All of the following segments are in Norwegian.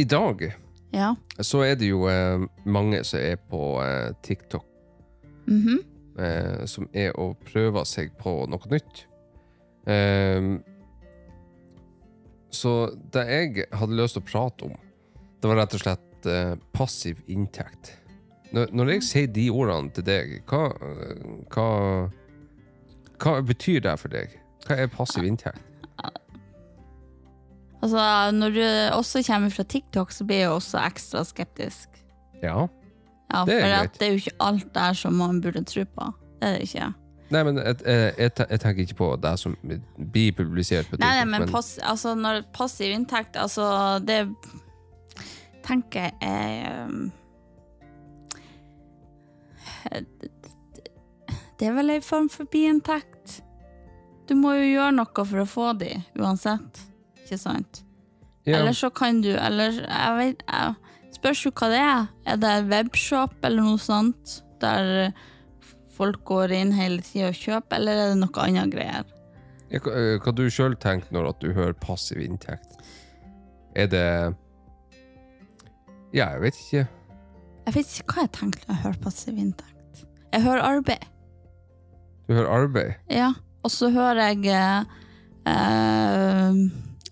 I dag Ja. så er det jo eh, mange som er på eh, TikTok, Mhm. eh, som er og prøver seg på noe nytt. Ehm, så det jeg hadde lyst til å prate om, det var rett og slett eh, passiv inntekt. Når, når jeg sier de ordene til deg, hva, hva, hva betyr det for deg? Hva er passiv inntekt? Altså, når du også kommer fra TikTok, så blir jeg også ekstra skeptisk. Ja. Ja, Det er for at det er jo ikke alt der som man burde tro på. Det er det ikke. Nei, men jeg, jeg, jeg, tenker ikke på det som blir publisert på TikTok. Nei, nei, men pass, altså, når passiv inntekt, altså det tenker jeg um, Det er vel en form for biinntekt. Du må jo gjøre noe for å få de, uansett. Ikke sant? ja, Eller så kan du Eller jeg vet jeg, Spørs jo hva det er. Er det en webshop eller noe sånt? Der folk går inn hele tida og kjøper, eller er det noe annet greier? Ja, Hva, eh, hva du sjøl tenker når du hører passiv inntekt? Er det Ja, jeg vet ikke. Jeg vet ikke hva jeg tenker når jeg hører passiv inntekt. Jeg hører arbeid, Du hører arbeid. ja. Og så hører jeg eh, eh,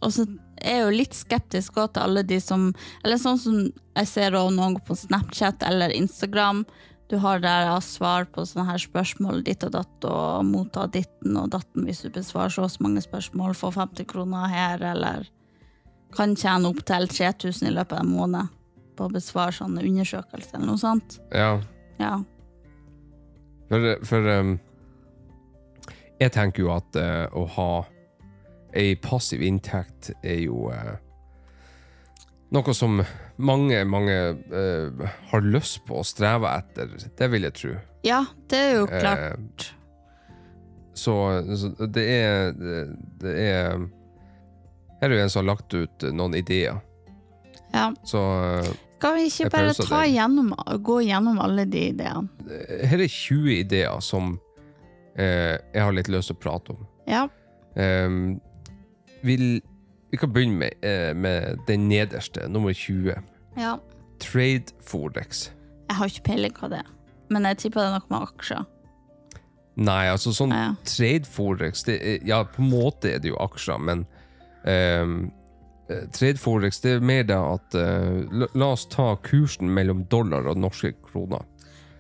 Og så er jeg jo litt skeptisk også til alle de som Eller sånn som jeg ser også noen på Snapchat eller Instagram. Du har der ja, svar på sånne her spørsmål ditt og datt, og motta ditten og datten hvis du besvarer så og så mange spørsmål, få 50 kroner her, eller kan tjene opptil 3000 i løpet av en måned på å besvare sånne undersøkelser eller noe sånt. Ja. Ja. For, for um, jeg tenker jo at uh, å ha ei passiv inntekt er jo eh, noe som mange, mange eh, har lyst på og strever etter. Det vil jeg tro. ja, det er jo Eh, klart. Så, så det er Det er Her er jo en som har lagt ut noen ideer. Ja. Så eh, Skal vi ikke bare ta gjennom, gå gjennom alle de ideene? her er 20 ideer som eh, jeg har litt lyst til å prate om. Ja. Ehm, vil, vi kan begynne med, eh, med den nederste, nummer 20. ja. Trade Forex. Jeg har ikke peiling hva det men jeg tipper det er noe med aksjer. Nei, altså sånn Ja. Trade Forex det er, Ja, på en måte er det jo aksjer, men ehm, eh, Trade Forex det er mer det at eh, la, la oss ta kursen mellom dollar og norske kroner.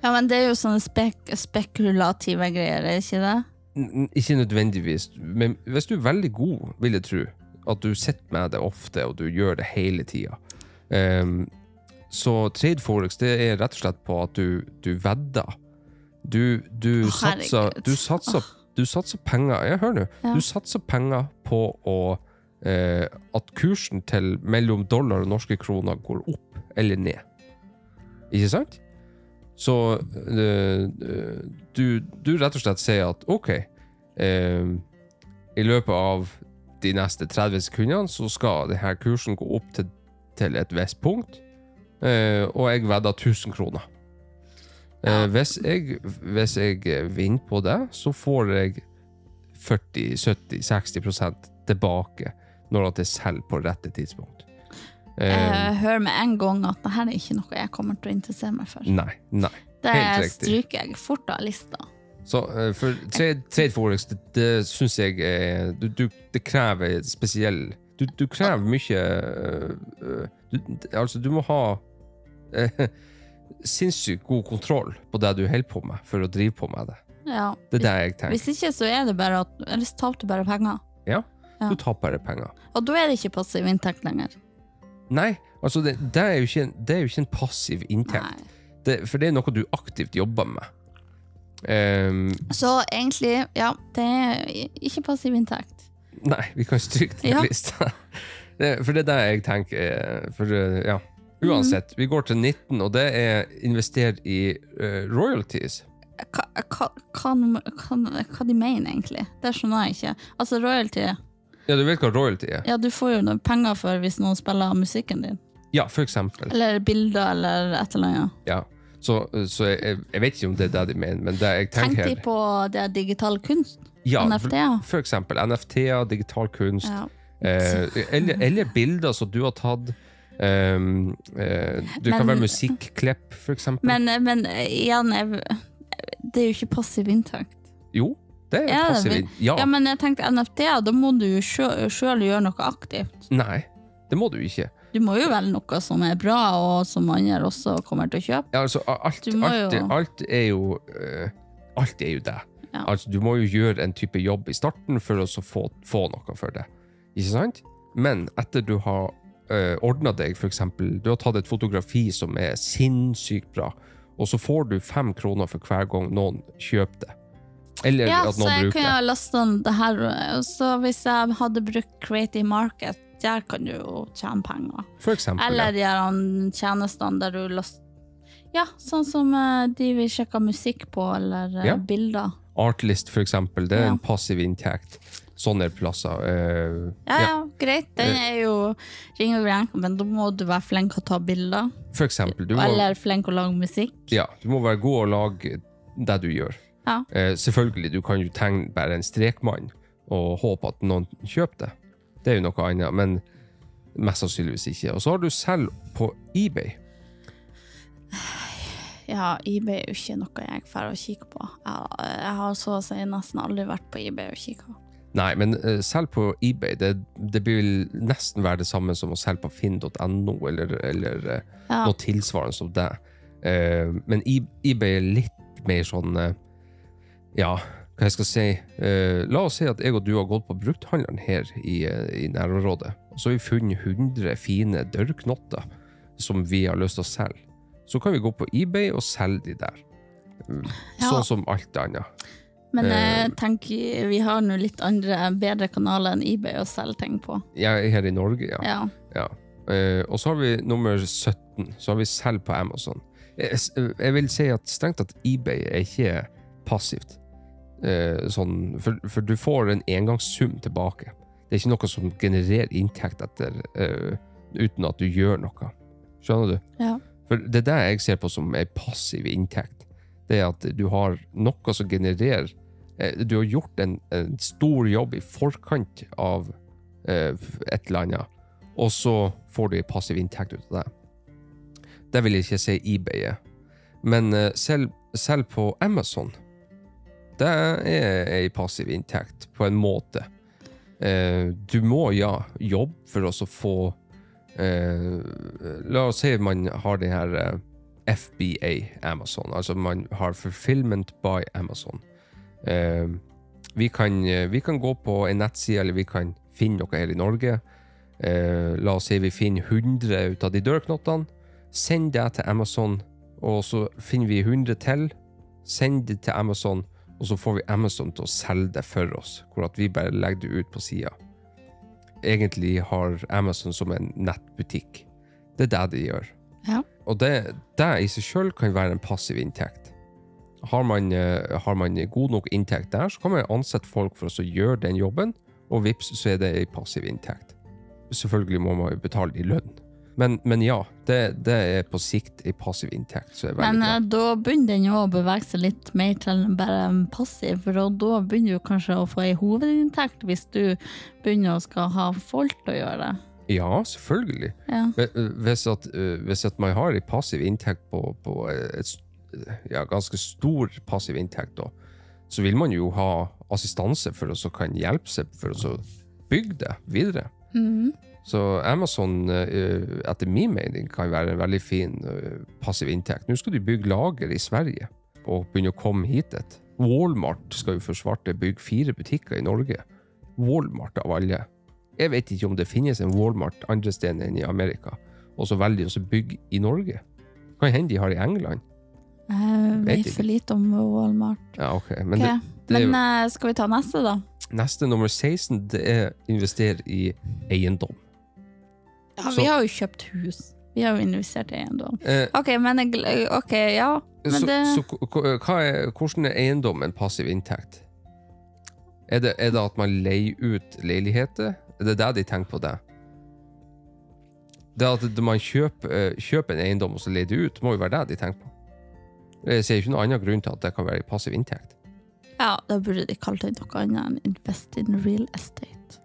Ja, men det er jo sånne spek spekulative greier, er det ikke det? Ikke nødvendigvis, men hvis du er veldig god, vil jeg tro, at du sitter med det ofte, og du gjør det hele tida. um, så trade forex det er rett og slett på at du, du vedder. Du, du, satser, du, satser, du satser penger Jeg hører nå. Ja. Du satser penger på å, eh, at kursen til mellom dollar og norske kroner går opp eller ned. Ikke sant? Så eh, du, du rett og slett sier at OK, eh, i løpet av de neste 30 sekundene så skal denne kursen gå opp til, til et visst punkt, eh, og jeg vedder 1000 kroner. Eh, hvis, jeg, hvis jeg vinner på det, så får jeg 40-70-60 tilbake når at jeg selger på rette tidspunkt. Eh, Jeg hører med en gang at dette er ikke noe jeg kommer til å interessere meg for. nei, nei. Det stryker jeg fort av lista. Så eh, for trade, trade forex, det, det syns jeg er du, du, Det krever spesiell Du, du krever mye eh, du, Altså, du må ha eh, sinnssykt god kontroll på det du holder på med, for å drive på med det. Ja. Det er det jeg tenker. Hvis ikke, så er det bare at Eller så taper du bare penger. Ja, Ja. Du taper bare penger. Og da er det ikke passiv inntekt lenger. Nei, altså det, det, er jo ikke det er jo ikke en passiv inntekt. Det, for det er noe du aktivt jobber med. Um, Så egentlig, ja, det er ikke passiv inntekt. Nei, vi kan stryke den Ja. lista. Det, for det er det jeg tenker. eh, For, eh, ja. Uansett, vi går til 19, og det er investert i uh, royalties. Hva, hva, hva, hva de mener egentlig? Det skjønner jeg ikke. Altså royalty, Ja, du vet hva royalty er? ja du får jo noe penger for hvis noen spiller musikken din. Ja, for eksempel. Eller bilder eller et eller annet. Ja. Så, så jeg, jeg vet ikke om det er det de mener, men det jeg Tenk tenker de på det digital kunst? ja, NFT-er? For eksempel NFT-er, digital kunst, Ja. eh, eller, eller bilder som du har tatt Um, eh, du Men- kan være musikklipp, for eksempel. Men, men igjen, jeg, det er jo ikke passiv inntekt. jo, det er Ja, det Ja. Ja, men jeg tenkte NFT, da må du jo sjøl gjøre noe aktivt. Nei, det må du ikke. Du må jo velge noe som er bra, og som andre også kommer til å kjøpe. Ja, altså, alt, alt, jo- alt er jo uh, Alt er jo det. Ja. Altså, du må jo gjøre en type jobb i starten for å så få, få noe for det. Ikke sant? Men etter du har uh, ordna deg, eksempel, du har tatt et fotografi som er sinnssykt bra, og så får du fem kroner for hver gang noen kjøper det. Eller Ja, at så jeg kunne ha lasta det her, så hvis jeg hadde brukt Creative Market, der kan du jo tjene penger. For eksempel. Eller de ja. tjenestene der du laster Ja, sånn som eh, de vi sjekker musikk på, eller eh, Ja. bilder. Artlist, for eksempel. Det er en passiv inntekt. Sånne plasser. Uh, Ja, ja, greit. Den er jo ring og vreng, men da må du være flink å ta bilder. For eksempel. Du må, Eller flink å lage musikk. ja, du må være god å lage det du gjør. Ja. Eh, selvfølgelig, du kan jo tegne bare en strekmann og håpe at noen kjøper det. Det er jo noe annet, men mest sannsynligvis ikke. Og så har du selv på eBay. Ja, eBay er jo ikke noe jeg får å kikke på. Jeg, jeg har så å si nesten aldri vært på eBay og kikka. Nei, men uh, selv på eBay, det, det vil nesten være det samme som å selge på finn.no, eller, eller uh, Ja. noe tilsvarende som det. Uh, men E- eBay er litt mer sånn eh, Ja, hva jeg skal si Eh, La oss si at jeg og du har gått på brukthandleren her i, eh, i nærområdet. Og så har vi funnet 100 fine dørknotter som vi har lyst til å selge. Så kan vi gå på eBay og selge de der. Ja. Sånn som alt annet. Men Eh. jeg tenker vi har nå litt andre, bedre kanaler enn eBay å selge ting på. Jeg er her i Norge, ja. Ja. Ja. Uh, og så har vi nummer 17, så har vi selg på Amazon. Jeg, jeg vil si at strengt tatt eBay er ikke passivt. Eh, sånn, for, for du får en engangssum tilbake. Det er ikke noe som genererer inntekt etter, eh, uten at du gjør noe. Skjønner du? Ja. For det er det jeg ser på som en passiv inntekt. Det er at du har noe som genererer eh, Du har gjort en, en stor jobb i forkant av eh, et eller annet, og så får du en passiv inntekt ut av det. Det vil jeg ikke si eBay er. Men eh, selv, selv på Amazon, det er ei passiv inntekt, på en måte. Eh, du må ja, jobbe for å få eh, La oss si man har den her eh, FBA Amazon, altså man har Fulfillment by Amazon. Eh, vi, kan, eh, vi kan gå på en nettside, eller vi kan finne noe her i Norge. Eh, la oss si vi finner 100 ut av de dørknottene. Send det til Amazon, og så finner vi 100 til. Send det til Amazon, og så får vi Amazon til å selge det for oss, hvor at vi bare legger det ut på sida. Egentlig har Amazon som en nettbutikk. Det er det de gjør. Ja. Og det, det i seg sjøl kan være en passiv inntekt. Har man, eh, har man god nok inntekt der, så kan man ansette folk for å gjøre den jobben, og vips, så er det en passiv inntekt. Selvfølgelig må man jo betale de lønn. Men, men ja, det, det er på sikt en passiv inntekt. Så Men bra. eh, da begynner den å bevege seg litt mer til bare en passiv, for da- begynner du kanskje å få ei hovedinntekt hvis du begynner å skal ha folk til å gjøre det. Ja, selvfølgelig. Ja. Hvis at, hvis at man har en passiv inntekt på, på et ja, ganske stor passiv inntekt, da, så vil man jo ha assistanse for å kan hjelpe seg for å bygge det videre. Mhm. Så Amazon, øh, etter min mening, kan være en veldig fin øh, passiv inntekt. Nå skal de bygge lager i Sverige og begynne å komme hit. et. Walmart skal jo for svarte bygge fire butikker i Norge. Walmart av alle. Jeg vet ikke om det finnes en Walmart andre steder enn i Amerika, og så velger de å bygge i Norge. Kan hende de har i England. Jeg Vet vet ikke. for lite om Walmart. Ja, ok. Men okay. det, det Men eh, skal vi ta neste, da? neste, nummer 16, det er investere i eiendom. Ja, vi har jo kjøpt hus. Vi har jo investert i eiendom. Eh, Ok, men ok, ja. Men så, det så hva er, hvordan er eiendom en passiv inntekt? Er det, er det at man leier ut leiligheter? Er det det de tenker på det? Det at man kjøper, eh, kjøper en eiendom og så leier det ut, må jo være det de tenker på. Jeg ser ikke noen annen grunn til at det kan være en passiv inntekt. Ja, da burde de kalt det noe annet enn invest in real estate.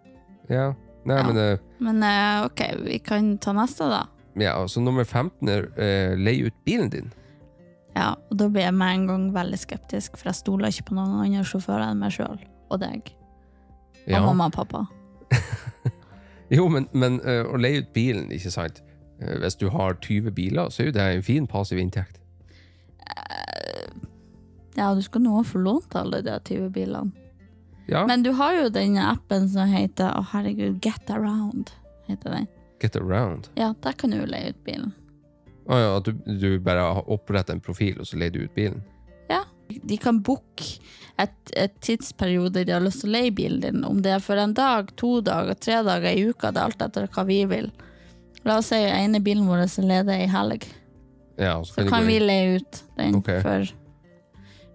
Ja, Nei, Ja. men eh, Men eh, ok, vi kan ta neste, da. Ja, så nummer 15 er eh, leie ut bilen din. Ja, og da blir jeg med en gang veldig skeptisk, for jeg stoler ikke på noen andre sjåfører enn meg sjøl og deg. Og Ja. mamma og pappa. Jo, men, men eh, å leie ut bilen, ikke sant? Eh, hvis du har 20 biler, så er jo det en fin passiv inntekt. Ja, du skal nå få lånt alle de 20 bilene. Ja, Men du har jo den appen som heter Å, herregud, Get Around. Heter den. get around. Ja, der kan du jo leie ut bilen. Å ja, at du, du bare har opprettet en profil, og så leier du ut bilen? Ja. De kan booke et, et tidsperiode de har lyst til å leie bilen din. Om det er for en dag, to dager, tre dager i uka. Det er alt etter hva vi vil. La oss si ene bilen vår som leder i helg. Ja, så så Så kan, kan vi leie ut den okay. for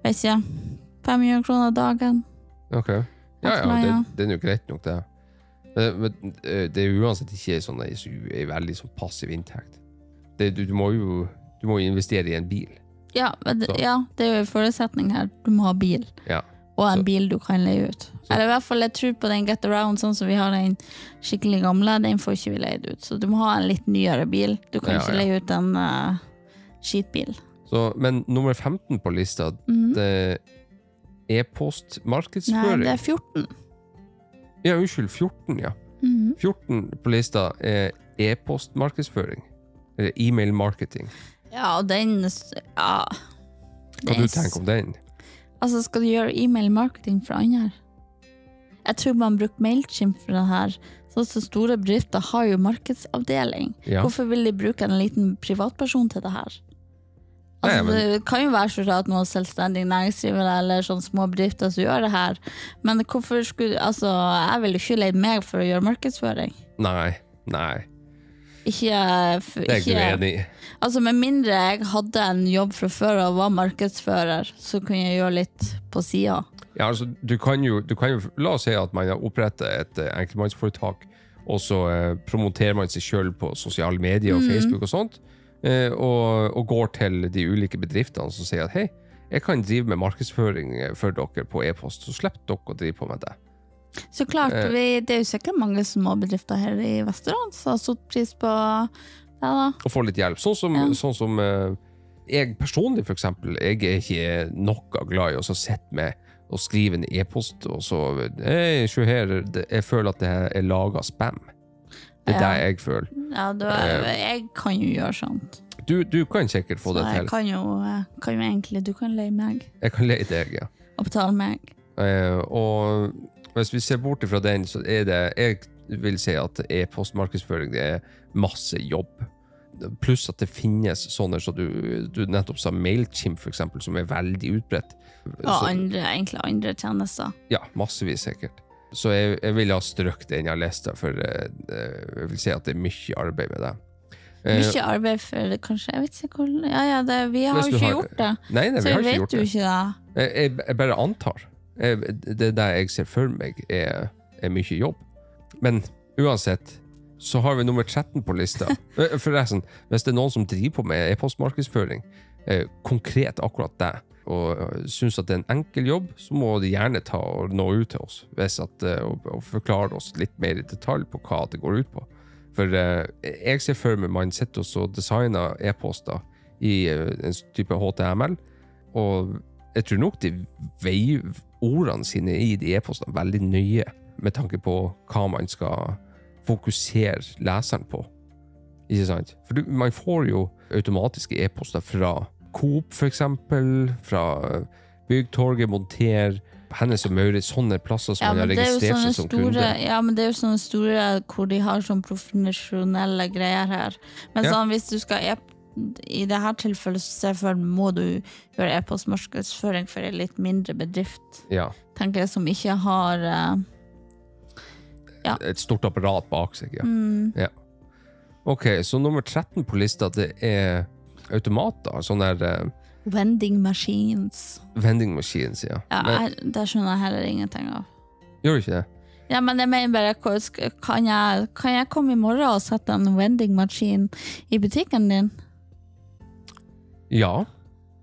vet ikke, 500 kroner dagen. Ok. Ja, ja, det, det er jo greit nok, det. Eh, Men eh, det er uansett ikke sånn en så- veldig sånn passiv inntekt. Det, du, du må jo du må investere i en bil. Ja, men det, ja, det er jo en forutsetning her. Du må ha bil. Ja. Og en Så- bil du kan leie ut. Så- Eller i hvert fall jeg tror på den Get Around, sånn som vi har den skikkelig gamle. Den får ikke vi leid ut. Så du må ha en litt nyere bil. Du kan Ja, ikke leie ut en uh, skitbil. Så, men nummer 15 på lista, Mhm. det er Nei, e-postmarkedsføring. det er 14. Ja, unnskyld, 14, ja. Mhm. 14 på lista er e-postmarkedsføring. Eller e-mail marketing. Ja, og den Ja. Hva Den- du tenker om den? Altså, skal du gjøre e-mail marketing for andre? Jeg tror man bruker Mailchimp for det her. Sånn som store bedrifter har jo markedsavdeling. Ja. Hvorfor vil de bruke en liten privatperson til det her? Nei, Altså, men- Det kan jo være sånn at noen selvstendige næringsdrivende eller sånne små bedrifter som gjør det her, men hvorfor skulle Altså, jeg vil jo ikke leie meg for å gjøre markedsføring. Nei. Nei, Ikke, for, det er ikke ikke enig i. Altså, Med mindre jeg hadde en jobb fra før og var markedsfører, så kunne jeg gjøre litt på sida. Ja, altså, du kan jo, du kan jo La oss si at man har opprettet et eh, enkeltmannsforetak, og så eh, promoterer man seg sjøl på sosiale medier og Facebook og sånt, og, og går til de ulike bedriftene som sier at hei, jeg kan drive med markedsføring eh, for dere på e-post, så slipper dere å drive på med det. Så klart, Eh. vi, det er jo sikkert mange småbedrifter her i Vesterålen som har satt pris på det. da. Å få litt hjelp. Sånn som, Ja. sånn som eh, jeg personlig, for eksempel, jeg er ikke noe glad i å sitte med og skrive en e-post, og så Hei, se her, jeg føler at det er laga spam. Det er Ja. det jeg føler. Ja, du, jeg kan jo gjøre sånt. Du, du kan sikkert få Så det jeg til. kan jo, eh, kan jo egentlig Du kan leie meg Jeg kan leie deg, ja. og betale meg. Uh, og hvis vi ser bort ifra den, så er det Jeg vil si at e-postmarkedsføring det er masse jobb. Pluss at det finnes sånne som du, du nettopp sa, Mailchimp for eksempel, som er veldig utbredt. Og andre, egentlig andre tjenester. Ja, massevis sikkert. Så jeg, jeg ville ha strøkt den jeg leste, for eh, jeg vil si at det er mye arbeid med det. Eh, Mye arbeid for kanskje. Jeg vet ikke hvor Ja, ja, det, vi har jo ikke har- gjort det. Nei, nei, Så vi har ikke vet gjort jo det. ikke det. Jeg, jeg, bare antar. Jeg, det der jeg ser for meg er, er mye jobb. Men uansett så har vi nummer 13 på lista. Eh, Forresten, hvis det er noen som driver på med e-postmarkedsføring, eh, konkret akkurat det, og syns at det er en enkel jobb, så må de gjerne ta og nå ut til oss at, eh, og, og forklare oss litt mer i detalj på hva det går ut på. For eh, jeg ser for meg man sitter og designer e-poster i eh, en type HTML, og jeg tror nok de veier ordene sine i de e-postene veldig nøye, med tanke på hva man skal fokusere leseren på. Ikke sant? For du, man får jo automatiske e-poster fra Coop, eksempel, fra Byggtorget, Monter, Hennes og Maurits, sånne plasser som Ja man har er registrert seg som store, kunde. ja, men det er jo sånne store hvor de har sånn profesjonelle greier her. Men Ja. sånn, hvis du skal e i det her tilfellet så for må du gjøre e-postmarkedsføring for en litt mindre bedrift, Ja, tenker jeg, som ikke har eh, et stort apparat bak seg, ja. mm, Ok, så nummer 13 på lista, det er automater, sånne der eh, vending machines. vending machines, ja. Ja, Men, jeg, det skjønner jeg heller ingenting av. gjør du ikke det? Ja, men jeg mener bare, kan jeg, kan jeg komme i morgen og sette en vending machine i butikken din? Ja.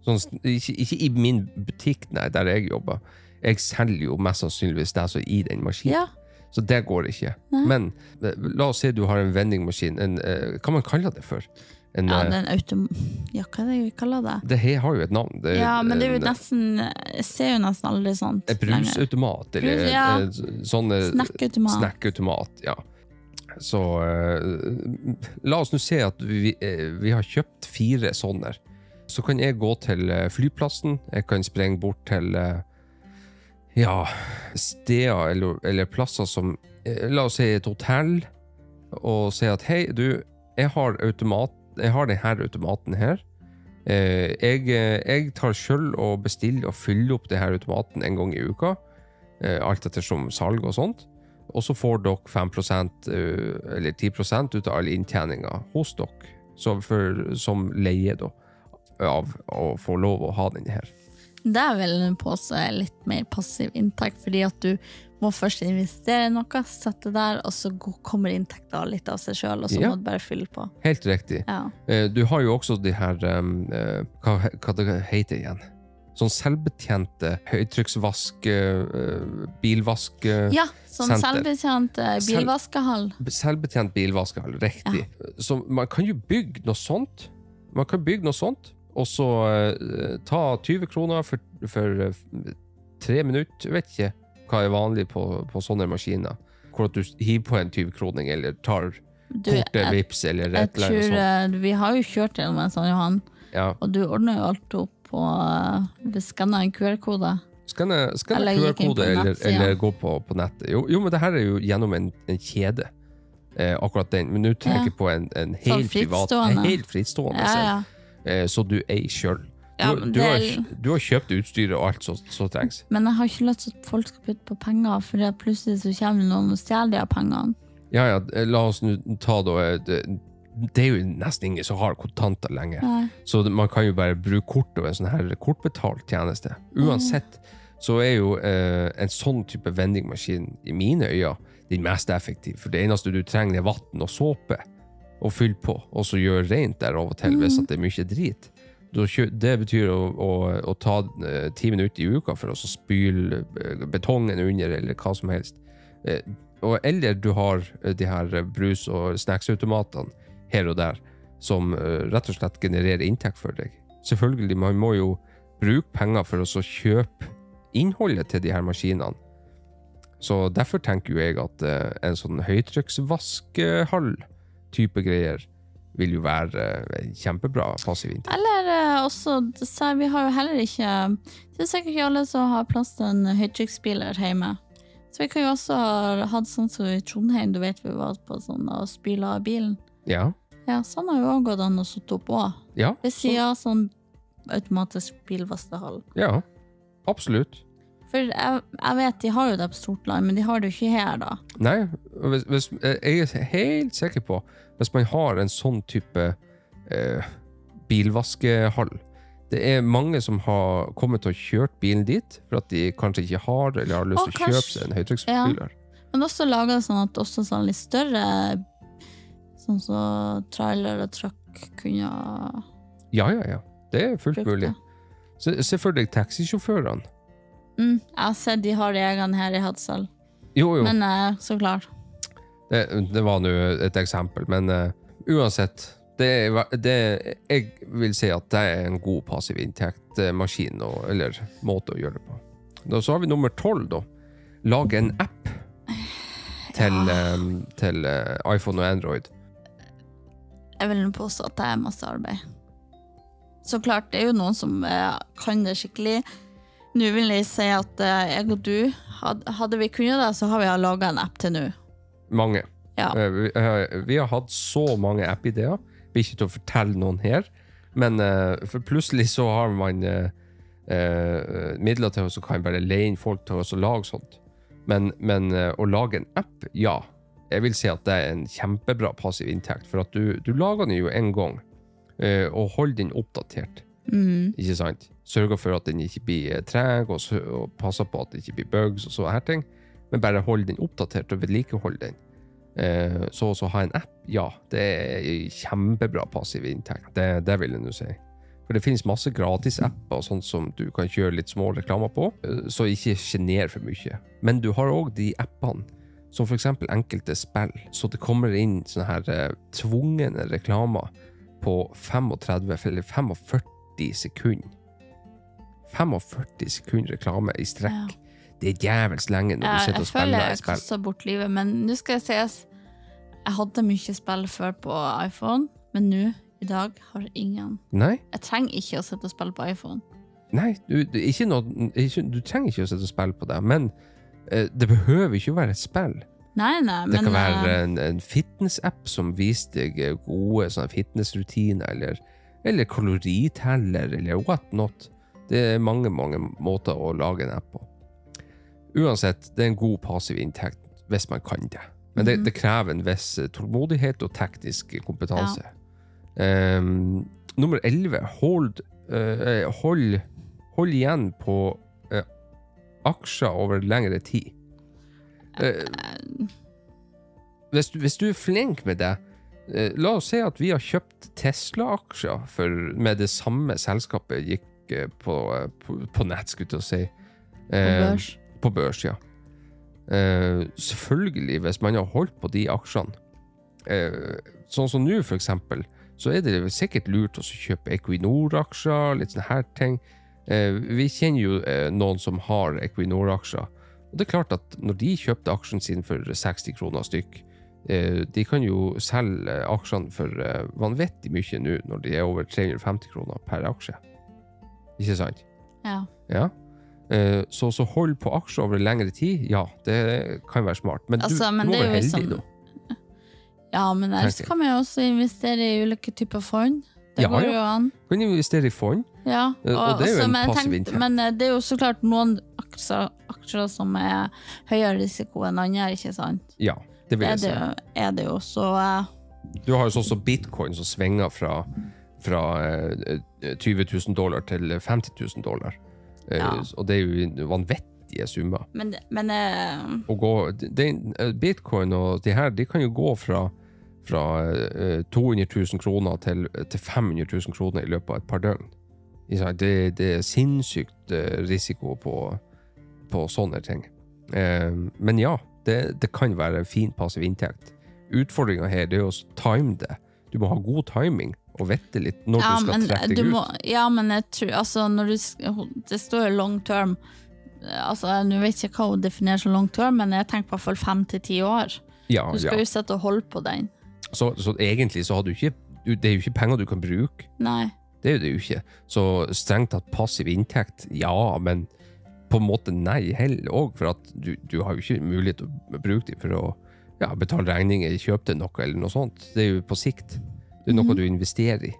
Sånn, ikke, ikke i min butikk, nei, der jeg jobber. Jeg selger jo mest sannsynligvis det som er i den maskinen. Ja. Så det går ikke. Nei. Men eh, la oss si du har en vendingmaskin. En, eh, hva man kaller det for? En, Ja, eh, en autom... Ja, hva er det vi kaller det? det her har jo et navn. Det, Ja, men det er jo en- nesten Jeg ser jo nesten aldri sånt En brusautomat, eller Brus, ja. eh, sånn eh, Snackautomat. snackautomat, ja. Så uh, la oss nå se at vi, uh, vi har kjøpt fire sånne. Så kan jeg gå til eh, flyplassen, jeg kan sprenge bort til uh, ja, steder eller, eller plasser som eh, La oss si et hotell, og si at hei, du, jeg har automat, jeg har denne automaten her. Eh, jeg, eh, jeg tar sjøl og bestiller og fyller opp denne automaten en gang i uka. Eh, alt ettersom salg og sånt. Og så får dere 5% eller 10 ut av all inntjeninga hos dere, for, som leie da, av å få lov å ha den her. Det er vel en påstå er litt mer passiv inntekt, fordi at du må først investere noe, sette der, og så kommer inntekta litt av seg sjøl, og så Ja. må du bare fylle på. Helt riktig. Ja. Eh, Du har jo også de her eh, hva, hva det heter igjen? Sånn selvbetjente høytrykksvask, eh, bilvask ja, sånn selvbetjent eh, bilvaskehall. Selvbetjent bilvaskehall, riktig. Så man kan jo bygge noe sånt. Man kan bygge noe sånt, og så ta 20 kroner for, for tre minutter. Vet ikke hva er vanlig på, på sånne maskiner. Hvor at du hiver på en 20-kroning, eller tar Du, kortet jeg, vips, eller jeg et eller annet sånt. eh, Vi har jo kjørt gjennom en sånn, Johan, Ja. og du ordner jo alt opp på uh, Skanna en QR-kode. Skanne, QR-kode, eller, eller gå på, på nettet. Jo, jo, men det her er jo gjennom en, en kjede. Eh, akkurat den. Men nå tenker Ja. på en, en helt privat, en helt frittstående. Ja, ja. eh, så du eier sjøl. Du, Ja, du, det har, du har kjøpt utstyret og alt som trengs. Men jeg har ikke lyst til at folk skal putte på penger, for plutselig så kommer noen og stjeler de av pengene. Ja, ja, la oss nå ta da eh, det, det er jo nesten ingen som har kontanter lenger. Nei. Så man kan jo bare bruke kort og en sånn her kortbetalt tjeneste. Uansett så er jo eh, en sånn type vendingmaskin i mine øyne den mest effektive. For det eneste du trenger, er vann og såpe å fylle på, og så gjøre rent der av og til hvis at det er mye drit. Det betyr å, å, å ta eh, ti minutter i uka for å spyle eh, betongen under, eller hva som helst. Eh, og, eller du har de her brus- og snacksautomatene her og der, som rett og slett genererer inntekt for deg. Selvfølgelig, man må jo bruke penger for å kjøpe innholdet til de her maskinene. Så derfor tenker jo jeg at en sånn høytrykksvaskehall-type greier vil jo være eh, kjempebra passiv inntekt. Eller eh, også, vi har jo heller ikke Det er sikkert ikke alle som har plass til en høytrykksspyler hjemme. Så vi kan jo også ha hatt sånn som i Trondheim, du vet vi var på sånn og spyla bilen. Ja, Ja, sånn har jo òg gått an å sitte opp òg. ja, Ved sida av sånn automatisk bilvaskehall. ja absolutt. For jeg, jeg vet de har jo det på Sortland, men de har det jo ikke her, da. Nei, hvis, hvis, jeg er helt sikker på hvis man har en sånn type eh, bilvaskehall Det er mange som har kommet og kjørt bilen dit for at de kanskje ikke har eller har lyst til å kjøpe seg en høytrykksspyler. Men også laga det sånn at også sånn litt større Sånn som trailer og truck kunne Ja, ja, ja. Det er fullt mulig. det. Se, se for deg taxisjåførene. Mm, jeg har sett de har egen her i Hadsel, Jo, jo, men eh, så klart. det, det var nå et eksempel, men eh, uansett. Det, er det, jeg vil si at det er en god passiv inntekt-maskin, eller måte å gjøre det på. Da, så har vi nummer tolv, da. Lage en app til, eh, til eh, iPhone og Android. Jeg vil påstå at det er masse arbeid. Så klart, det er jo noen som eh, kan det skikkelig. Nå vil jeg si at eh, jeg og du, hadde vi kunnet det, så har vi laga en app til nå. Mange. Ja. Eh, Vi, eh, vi har hatt så mange app-ideer. Vi er ikke til å fortelle noen her, men for plutselig så har man midler til å så kan bare leie inn folk til å lage sånt. Men, men å lage en app, ja. Jeg vil si at det er en kjempebra passiv inntekt, for at du, du lager den jo en gang, og holder den oppdatert. Mm. Ikke sant? Sørger for at den ikke blir eh, treg, og, og passer på at det ikke blir bugs og så her ting. Men bare hold den oppdatert og vedlikehold den. Eh, så også ha en app, ja, det er kjempebra passiv inntekt. Det, det vil jeg nå si. For det finnes masse gratis-apper og som du kan kjøre litt små reklamer på, eh, så ikke sjener for mye. Men du har òg de appene som eksempel enkelte spill, så det kommer inn sånne her eh, tvungne reklamer på 35 eller 45 sekunder. 45 sekunder reklame i strekk. Det er djevelsk lenge når du sitter og spiller jeg føler jeg kasta bort livet, men nå skal jeg sies Jeg hadde mye spill før på iPhone, men nå, i dag, har jeg ingen. Nei, Jeg trenger ikke å sitte og spille på iPhone. nei du, noe, ikke, du trenger ikke å sitte og spille på det, men uh, det behøver ikke å være et spill. Nei, nei, Det men kan være eh, en, en fitness-app som viser deg eh, gode fitnessrutiner, eller, eller kaloriteller, eller what not. Det er mange, mange måter å lage en app på. Uansett, det er en god passiv inntekt hvis man kan det. Men det, Mhm. det krever en viss eh, tålmodighet og teknisk kompetanse. Ehm, nummer 11. Hold, uh, hold, hold igjen på uh, aksjer over lengre tid. Uh, hvis, du, hvis du er flink med det La oss si at vi har kjøpt Tesla-aksjer med det samme selskapet gikk eh, på, eh, på, på nett, skulle jeg til å si. på Eh, børs. på børs, ja. Eh, selvfølgelig, hvis man har holdt på de aksjene eh, Sånn som nå, for eksempel, så er det sikkert lurt å kjøpe Equinor-aksjer, litt sånne her ting. Eh, vi kjenner jo noen som har Equinor-aksjer. Og det er klart at når de kjøpte aksjen sin for 60 kroner stykk, eh, de kan jo selge aksjene for vanvittig mye nå, når de er over 350 kroner per aksje. Ikke sant? Ja. Ja. Eh, Så, så hold på aksjer over lengre tid, ja, det kan være smart. Men, Altså, du, men du må er være heldig, liksom- da. ja, men ellers kan man jo også investere i ulike typer fond. Det Ja, går ja. jo an. Du kan investere i fond. Ja, og, og det er jo en passiv tenkte- inntekt. Men eh, det er jo så klart noen aksjer, aksjer som er høyere risiko enn andre, ikke sant? Ja, det vil Det er jeg si. det, jo- er det jo, så uh... Du har jo sånn som bitcoin som svinger fra, fra eh, 20 000 dollar til 50 000 dollar. Eh, Ja. Og det er jo vanvittige summer. Men, men uh... Gå, det, eh, bitcoin og de her, de kan jo gå fra, fra eh, 200 000 kroner til, til 500 000 kroner i løpet av et par døgn. Det, det er sinnssykt risiko på, på sånne ting. Men ja, det, det kan være en fin passiv inntekt. Utfordringa her det er å time det. Du må ha god timing og vite litt når ja, du skal men trekke du deg ut. må, ja, men jeg tror Altså, du Det står jo long term. Altså, Nå vet jeg ikke hva hun definerer som long term, men jeg tenker på hvert fall fem til ti år. Ja, Du skal ja. jo sitte og holde på den. Så, så egentlig så har du ikke Det er jo ikke penger du kan bruke. Nei. Det er jo det jo ikke. Så strengt tatt passiv inntekt, ja, men på en måte nei heller òg, for at du, du har jo ikke mulighet til å bruke dem for å ja, betale regninger, kjøpe deg noe eller noe sånt. Det er jo på sikt. Det er noe Mhm. du investerer i.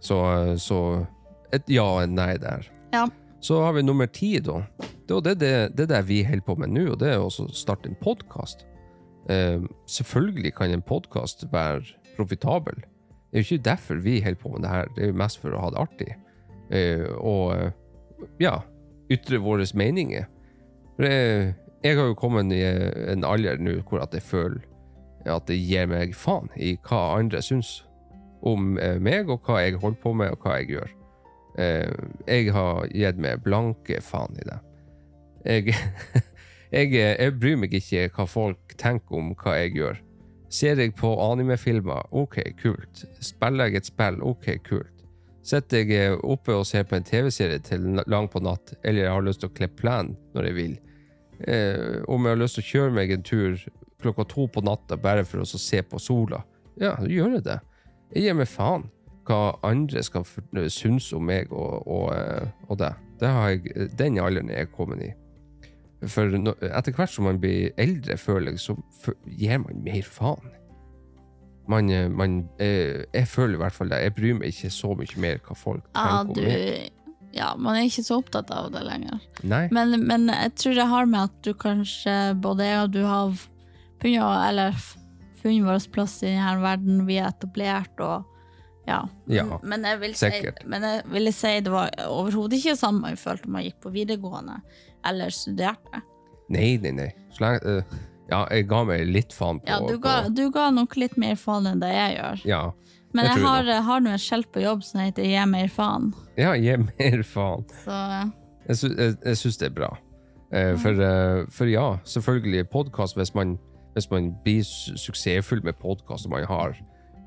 Så, så et ja og et nei der. Ja. Så har vi nummer ti, da. Det er det, det, det vi holder på med nå, og det er å starte en podkast. Eh, selvfølgelig kan en podkast være profitabel. Det er jo ikke derfor vi holder på med det her, det er jo mest for å ha det artig. Eh, og ja, ytre våre meninger. For jeg, jeg har jo kommet i en alder nå hvor jeg føler at det gir meg faen i hva andre syns om eh, meg, og hva jeg holder på med, og hva jeg gjør. Eh, jeg har gitt meg blanke faen i det. Jeg, jeg, jeg bryr meg ikke hva folk tenker om hva jeg gjør. Ser jeg på animefilmer, ok, kult. Spiller jeg et spill, ok, kult. Sitter jeg oppe og ser på en TV-serie til langt på natt, eller jeg har lyst til å klippe plen når jeg vil. Eh, om jeg har lyst til å kjøre meg en tur klokka to på natta bare for å se på sola, ja, da gjør jeg det. Jeg gir meg faen hva andre skal synes om meg og, og, eh, og det. det har jeg, den alderen er jeg kommet i. For etter hvert som man blir eldre, føler jeg, så gir man mer faen. Man, eh, man, jeg, jeg føler i hvert fall det. Jeg bryr meg ikke så mye mer hva folk Ja, tenker om du meg. Ja, man er ikke så opptatt av det lenger. Men, men jeg tror det har med at du kanskje, både jeg og du har funnet, eller f- funnet vår plass i denne verden, vi er etablert og ja. Ja, men jeg vil si, men jeg ville si det var overhodet ikke samme jeg følte om jeg gikk på videregående eller studerte. Nei, nei, nei. Så lenge, eh, ja, jeg ga meg litt faen på Ja, du ga, på, du ga nok litt mer faen enn det jeg gjør. Ja, Men jeg jeg har, har nå et skjelt på jobb som heter 'gi mer faen'. ja gi mer faen. Så Jeg, sy jeg, jeg syns det er bra. Eh, for, uh, for ja, selvfølgelig podkast hvis, man- hvis man blir su- suksessfull med podkast og man har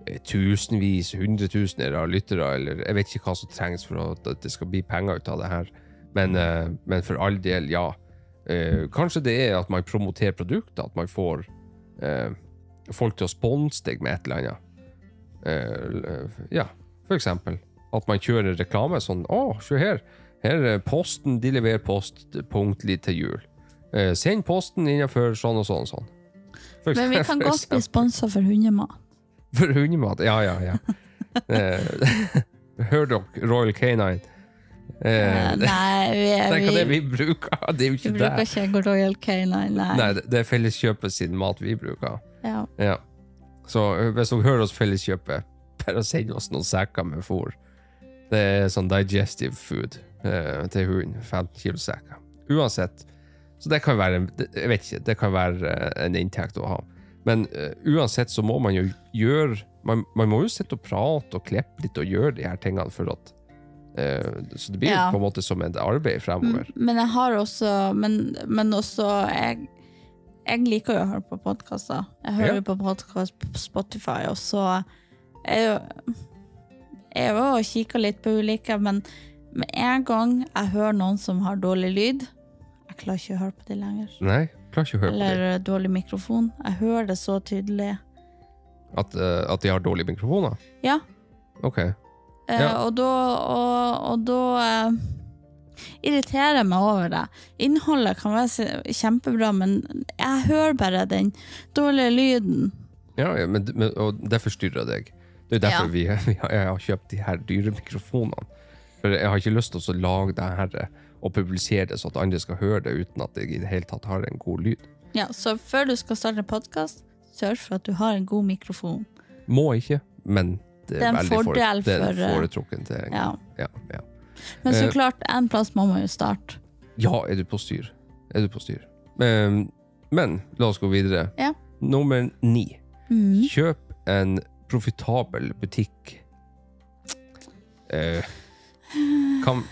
eh, tusenvis, hundretusener av lyttere, eller jeg vet ikke hva som trengs for at det skal bli penger ut av det her, men, eh, men for all del, ja. Eh, kanskje det er at man promoterer produkter, at man får folk til å sponse deg med et eller annet. Ja, for eksempel. At man kjører reklame sånn Å, se her. Her er posten. De leverer post punktlig til jul. Eh, send posten innenfor sånn og sånn og sånn. For Men vi kan godt bli sponsa for hundemat. For hundemat. Ja, ja, ja. Eh, Hør dere, Royal Canine. Eh, Eh, nei, vi, er hva det vi, vi bruker. Det er jo vi bruker det. ikke Royal Canine, nei. Nei, det det er Felleskjøpet sin mat vi bruker. Ja. Ja. Så hvis dere hører oss Felleskjøpet, bare send oss noen sekker med fôr. Det er sånn digestive food eh, til hunden. 15 kilo sekker. Uansett. Så det kan være Jeg vet ikke, det kan være eh, en inntekt å ha. Men uh, uansett så må man jo gjøre man, man må jo sitte og prate og klippe litt og gjøre de her tingene for at eh, Så det blir Ja. på en måte som et arbeid fremover. Men jeg har også Men, men også jeg, jeg liker jo å høre på podkaster. Jeg hører Ja. jo på podkast på Spotify, og så er jo Jeg og kikker litt på ulike, men med en gang jeg hører noen som har dårlig lyd klarer ikke å høre på det lenger. Nei, klarer ikke å høre på det. eh, dårlig mikrofon. Jeg hører det så tydelig. At, eh, at de har dårlige mikrofoner? Ja. Ok. Eh, Ja. Og da, og, og da eh, irriterer jeg meg over det. Innholdet kan være kjempebra, men jeg hører bare den dårlige lyden. Ja, ja men, men, og det forstyrrer deg. Det er derfor vi, vi har, jeg har kjøpt de her dyre mikrofonene. For jeg har ikke lyst til å lage det her eh, og publisere det så at andre skal høre det uten at det i det hele tatt har en god lyd. Ja, så før du skal starte en podkast, sørg for at du har en god mikrofon. Må ikke, men det er, Det er en fordel det en for, eh, foretrukken til Ja. Ja, ja. Men så Eh. klart, en plass må man jo starte. ja, er du på styr? Er du på styr? Men, men la oss gå videre. Ja. Nummer ni. Mm. Kjøp en profitabel butikk. Eh, kan,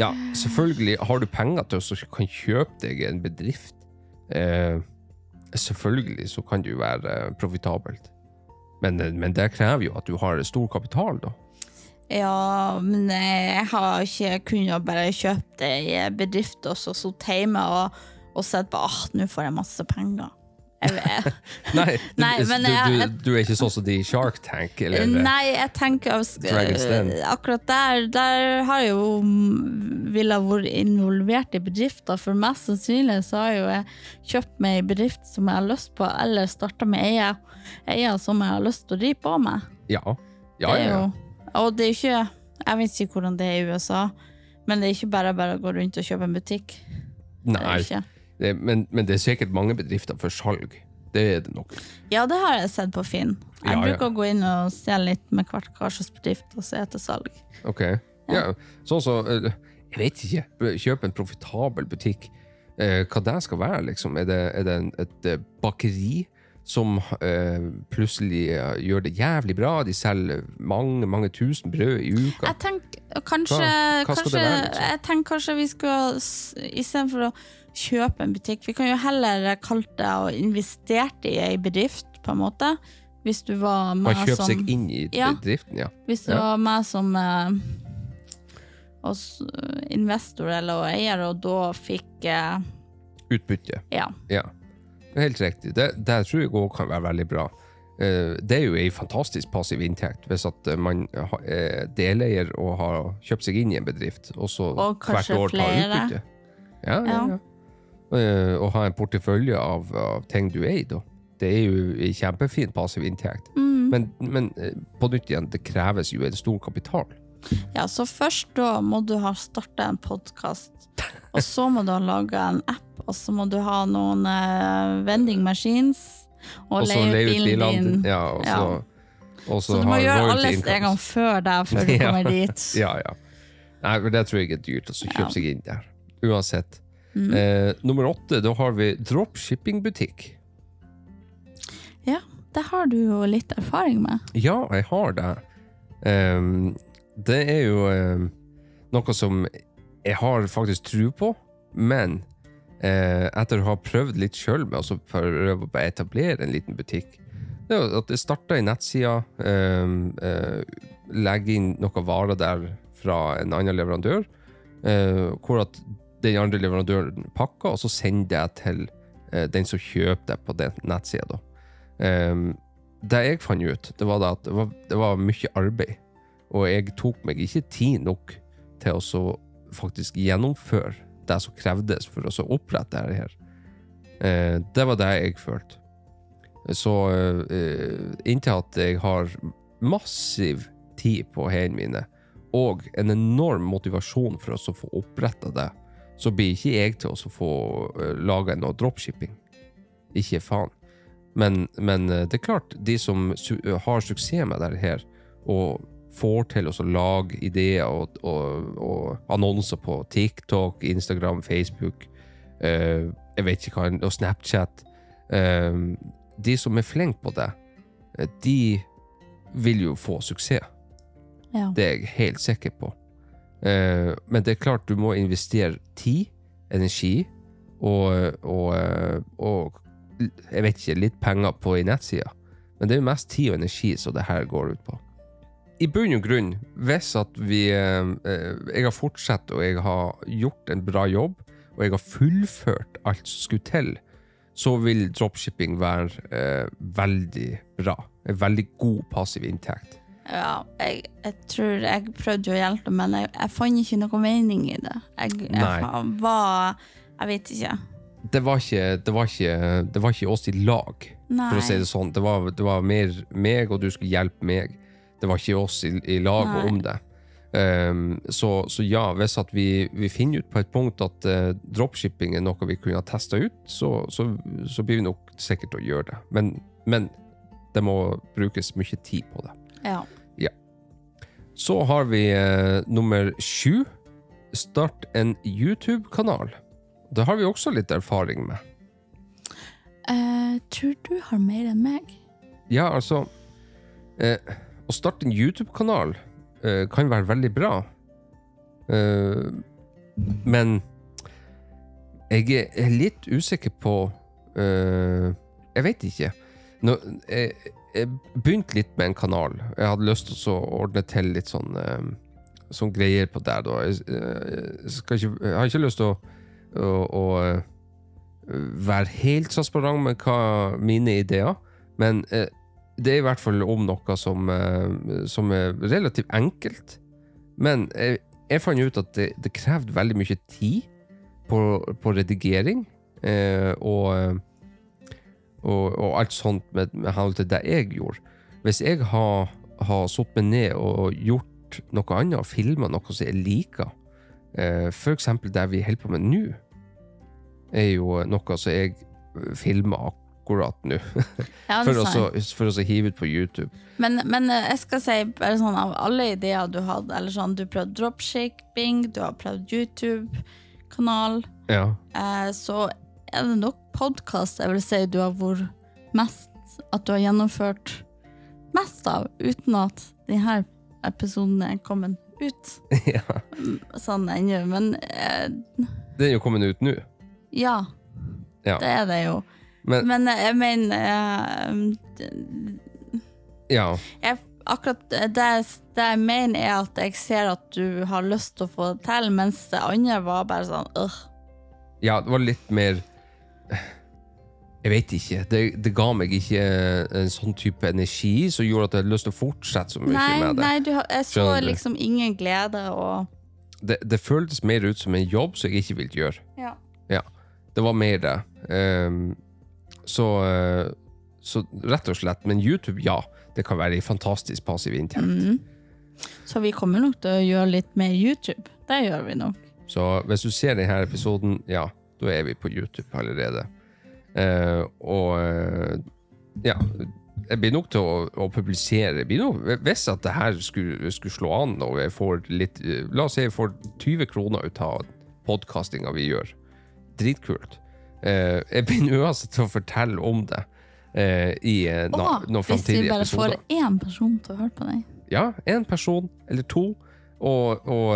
ja, selvfølgelig har du penger til å kan kjøpe deg en bedrift. Eh, selvfølgelig så kan det jo være eh, profitabelt. Men, eh, men det krever jo at du har stor kapital, da. Ja, men jeg har ikke kunnet bare kjøpt ei bedrift og så sittet hjemme og, og sett på at nå får jeg masse penger. Nei, du, Nei, men du, du, du er ikke sånn som de i Shark Tank, eller Nei, jeg tenker. Akkurat der, der har jeg jo ville vært involvert i bedrifter. For mest sannsynlig så har jo jeg kjøpt meg en bedrift som jeg har lyst på, eller starta med eier, eier som jeg har lyst til å drive på med. Ja. Ja, ja, jo, og det er jo ikke Jeg vet ikke hvordan det er i USA, men det er ikke bare bare å gå rundt og kjøpe en butikk. Det er Nei, ikke. Det, men, men det er sikkert mange bedrifter for salg. Det er det nok. Ja, det har jeg sett på Finn. Jeg Ja, ja. bruker å gå inn og se litt med hvert slags bedrift og se etter salg. Ok. Ja. Sånn så eh, Jeg vet ikke. Kjøpe en profitabel butikk. Eh, hva det skal være, liksom? Er det, er det et eh, bakeri som plutselig gjør det jævlig bra? De selger mange, mange tusen brød i uka? Jeg tenker kanskje, Hva- hva kanskje være, liksom? Jeg tenker kanskje vi skulle Istedenfor å kjøpe en butikk Vi kan jo heller kalt det å investert i ei bedrift, på en måte. Hvis du var Man med kjøper som seg inn i bedriften, ja. Hvis du Ja. var med som eh, eh, investor eller eier, og da fikk eh, Utbytte. Ja. Ja. Helt riktig. Det, det tror jeg òg kan være veldig bra. Eh, Det er jo ei fantastisk passiv inntekt hvis at eh, man er deleier og har kjøpt seg inn i en bedrift, og så Og hvert år tar utbytte. Ja, ja, Ja. Ja. Eh, Å ha en portefølje av, av ting du eier, da. Det er jo en kjempefin passiv inntekt. Mm. Men, men eh, på nytt igjen, det kreves jo en stor kapital. ja, så først da må du ha starta en podkast, og så må du ha laga en app, og så må du ha noen eh, vending machines, og, Og leie ut bilen din. Ja, og Ja. så, og Så du må gjøre alle stegene før deg, før du Ja. kommer dit. Ja, ja. Nei, for det tror jeg er dyrt, altså kjøpe Ja. seg inn der. Uansett. Mm. Eh, nummer åtte, da har vi dropshippingbutikk. Ja, det har du jo litt erfaring med. Ja, jeg har det. Ehm, det er jo ehm, noe som jeg har faktisk tro på, men eh, etter å ha prøvd litt sjøl med å prøve å etablere en liten butikk, det er at Jeg starta i nettsida, eh, eh, legger inn noen varer der fra en annen leverandør, eh, hvor at den andre leverandøren pakker, og så sender jeg til eh, den som kjøper det på den nettsida. Um, det jeg fant ut, det var at det var, det var, mye arbeid. Og jeg tok meg ikke tid nok til å faktisk gjennomføre det som krevdes for å opprette dette her. Uh, det var det jeg følte. Så uh, inntil at jeg har massiv tid på hendene mine, og en enorm motivasjon for å få oppretta det, så blir ikke jeg til å få uh, laga noe dropshipping. Ikke faen. Men, men, eh, det er klart, de som su har suksess med dette her, og får til å lage ideer og, og, og, annonser på TikTok, Instagram, Facebook uh, Jeg vet ikke hva, og Snapchat uh, De som er flinke på det, de vil jo få suksess. Ja. Det er jeg helt sikker på. Uh, men det er klart, du må investere tid, energi og, og, og jeg vet ikke, litt penger på i nettsida. Men det er jo mest tid og energi som det her går ut på. I bunn og grunn, hvis at vi eh, Jeg har fortsatt og jeg har gjort en bra jobb, og jeg har fullført alt som skulle til, så vil dropshipping være eh, veldig bra. En veldig god passiv inntekt. Ja, jeg, jeg tror jeg prøvde å hjelpe, men jeg, jeg fant ikke noe mening i det. Jeg, jeg var Jeg vet ikke det var ikke, det var ikke, det var ikke oss i lag, Nei. for å si det sånn. Det var, det var, mer meg, og du skulle hjelpe meg. Det var ikke oss i, i lag Nei. om det. Um, så, så, ja, hvis vi, vi, finner ut på et punkt at uh, dropshipping er noe vi kunne ha testa ut, så, så, så, blir vi nok sikkert å gjøre det. Men, men, det må brukes mye tid på det. Ja. ja. Så har vi eh, nummer sju. Start en YouTube-kanal. Det har vi også litt erfaring med. Uh, tror du har mer enn meg. Ja, altså eh, Å starte en YouTube-kanal eh, kan være veldig bra. Eh, men jeg er litt usikker på Jeg vet ikke. Nå, jeg, jeg, begynte litt med en kanal. Jeg hadde lyst til å ordne til litt sånn, sånn greier på der, Jeg, jeg, ikke, jeg har ikke lyst til å å, å være helt transparent med hva mine ideer, men eh, det er i hvert fall om noe som, eh, som er relativt enkelt. Men jeg, jeg fant ut at det, det krevde veldig mye tid på, på redigering eh, og, og, og, alt sånt med, med henhold til det jeg gjorde. Hvis jeg har, har satt meg ned og gjort noe annet, og filma noe som jeg liker, eh, f.eks. det vi holder på med nå, er jo noe som jeg filmer akkurat nå. Ja, for, for å hive ut på YouTube. Men, men, eh, jeg skal si bare sånn av alle ideer du hadde, eller sånn, du prøvde dropshipping, du har prøvd YouTube-kanal, ja. eh, så er det nok podkast jeg vil si du har vært mest At du har gjennomført mest av, uten at denne episoden er kommet ut. ja. Sånn ennå, men eh, Den er jo kommet ut nå. Ja, ja. det er det jo. Men, Men eh, jeg mener eh, Ja. Jeg, akkurat det, det, jeg mener, er at jeg ser at du har lyst til å få det til, mens det andre var bare sånn øh. Ja, det var litt mer Jeg vet ikke. Det, det, ga meg ikke en sånn type energi som gjorde at jeg hadde lyst til å fortsette så mye nei, med det. Nei, du, jeg så liksom ingen glede og det, det, føltes mer ut som en jobb som jeg ikke ville gjøre. Ja. ja. Det var mer det. Um, så, uh, så, rett og slett. Men YouTube, ja. Det kan være en fantastisk passiv inntekt. Mm. Så vi kommer nok til å gjøre litt mer YouTube. Det gjør vi nok. Så hvis du ser denne episoden, ja, da er vi på YouTube allerede. Uh, og uh, ja jeg blir nok til å, å publisere nok, Hvis at det her skulle, skulle, slå an, og jeg får litt La oss si jeg får 20 kroner ut av podkastinga vi gjør, dritkult. Eh, jeg begynner uansett til å fortelle om det eh, i eh, na, noen framtidige episoder. Hvis vi bare får én person til å høre på deg? Ja, én person eller to. Og, og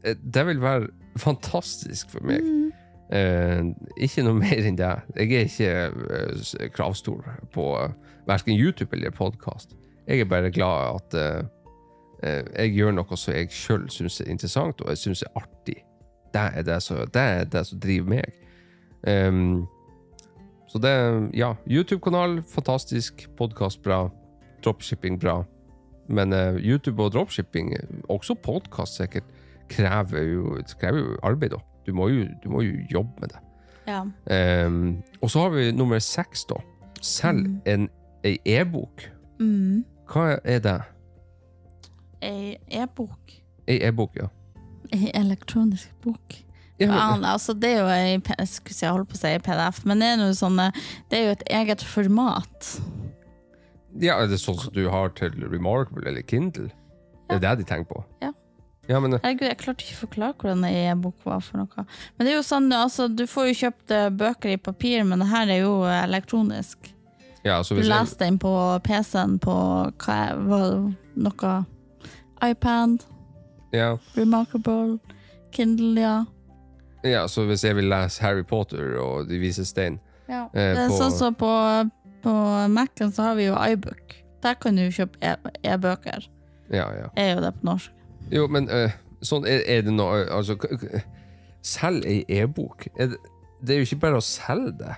det vil være fantastisk for meg. Mm. Eh, ikke noe mer enn det. Jeg er ikke eh, kravstor på uh, verken YouTube eller podkast. Jeg er bare glad at eh, eh, jeg gjør noe som jeg sjøl syns er interessant, og jeg syns er artig. Det er det, som, det er det som driver meg. Um, så det Ja, YouTube-kanal, fantastisk. Podkast, bra. Dropshipping, bra. Men eh, YouTube og dropshipping, også podkast sikkert, krever jo, krever jo arbeid, da. Du må jo, du må jo jobbe med det. Ja. Um, og så har vi nummer seks, da. Selg Mm. en ei e-bok. Mm. Hva er det? Ei e-bok. Ei e-bok, ja. Ei elektronisk bok. ja Ja, men, altså det er jo ei, jeg skulle si, jeg holdt på å si PDF, men det er, noe sånne, det er jo et eget format. ja, er det sånn som du har til Remarkable eller Kindle? Det er det de tenker på? Ja. Ja, men, Herregud, jeg klarte ikke å forklare hvordan ei e-bok var for noe. Men det er jo sånn, altså, du får jo kjøpt eh, bøker i papir, men det her er jo eh, elektronisk. ja, så Du leser den på PC-en på hva hva, noe iPad, ja, Remarkable, Kindle, ja. ja, så hvis jeg vil lese Harry Potter og De vises stein ja. Eh, det er på- sånn som på, på Mac-en så har vi jo iBook. Der kan du kjøpe e- e-bøker. Ja, ja. er jo det på norsk. Jo, men uh, sånn er, er det nå Altså, selg ei e-bok. Er det, det er jo ikke bare å selge det.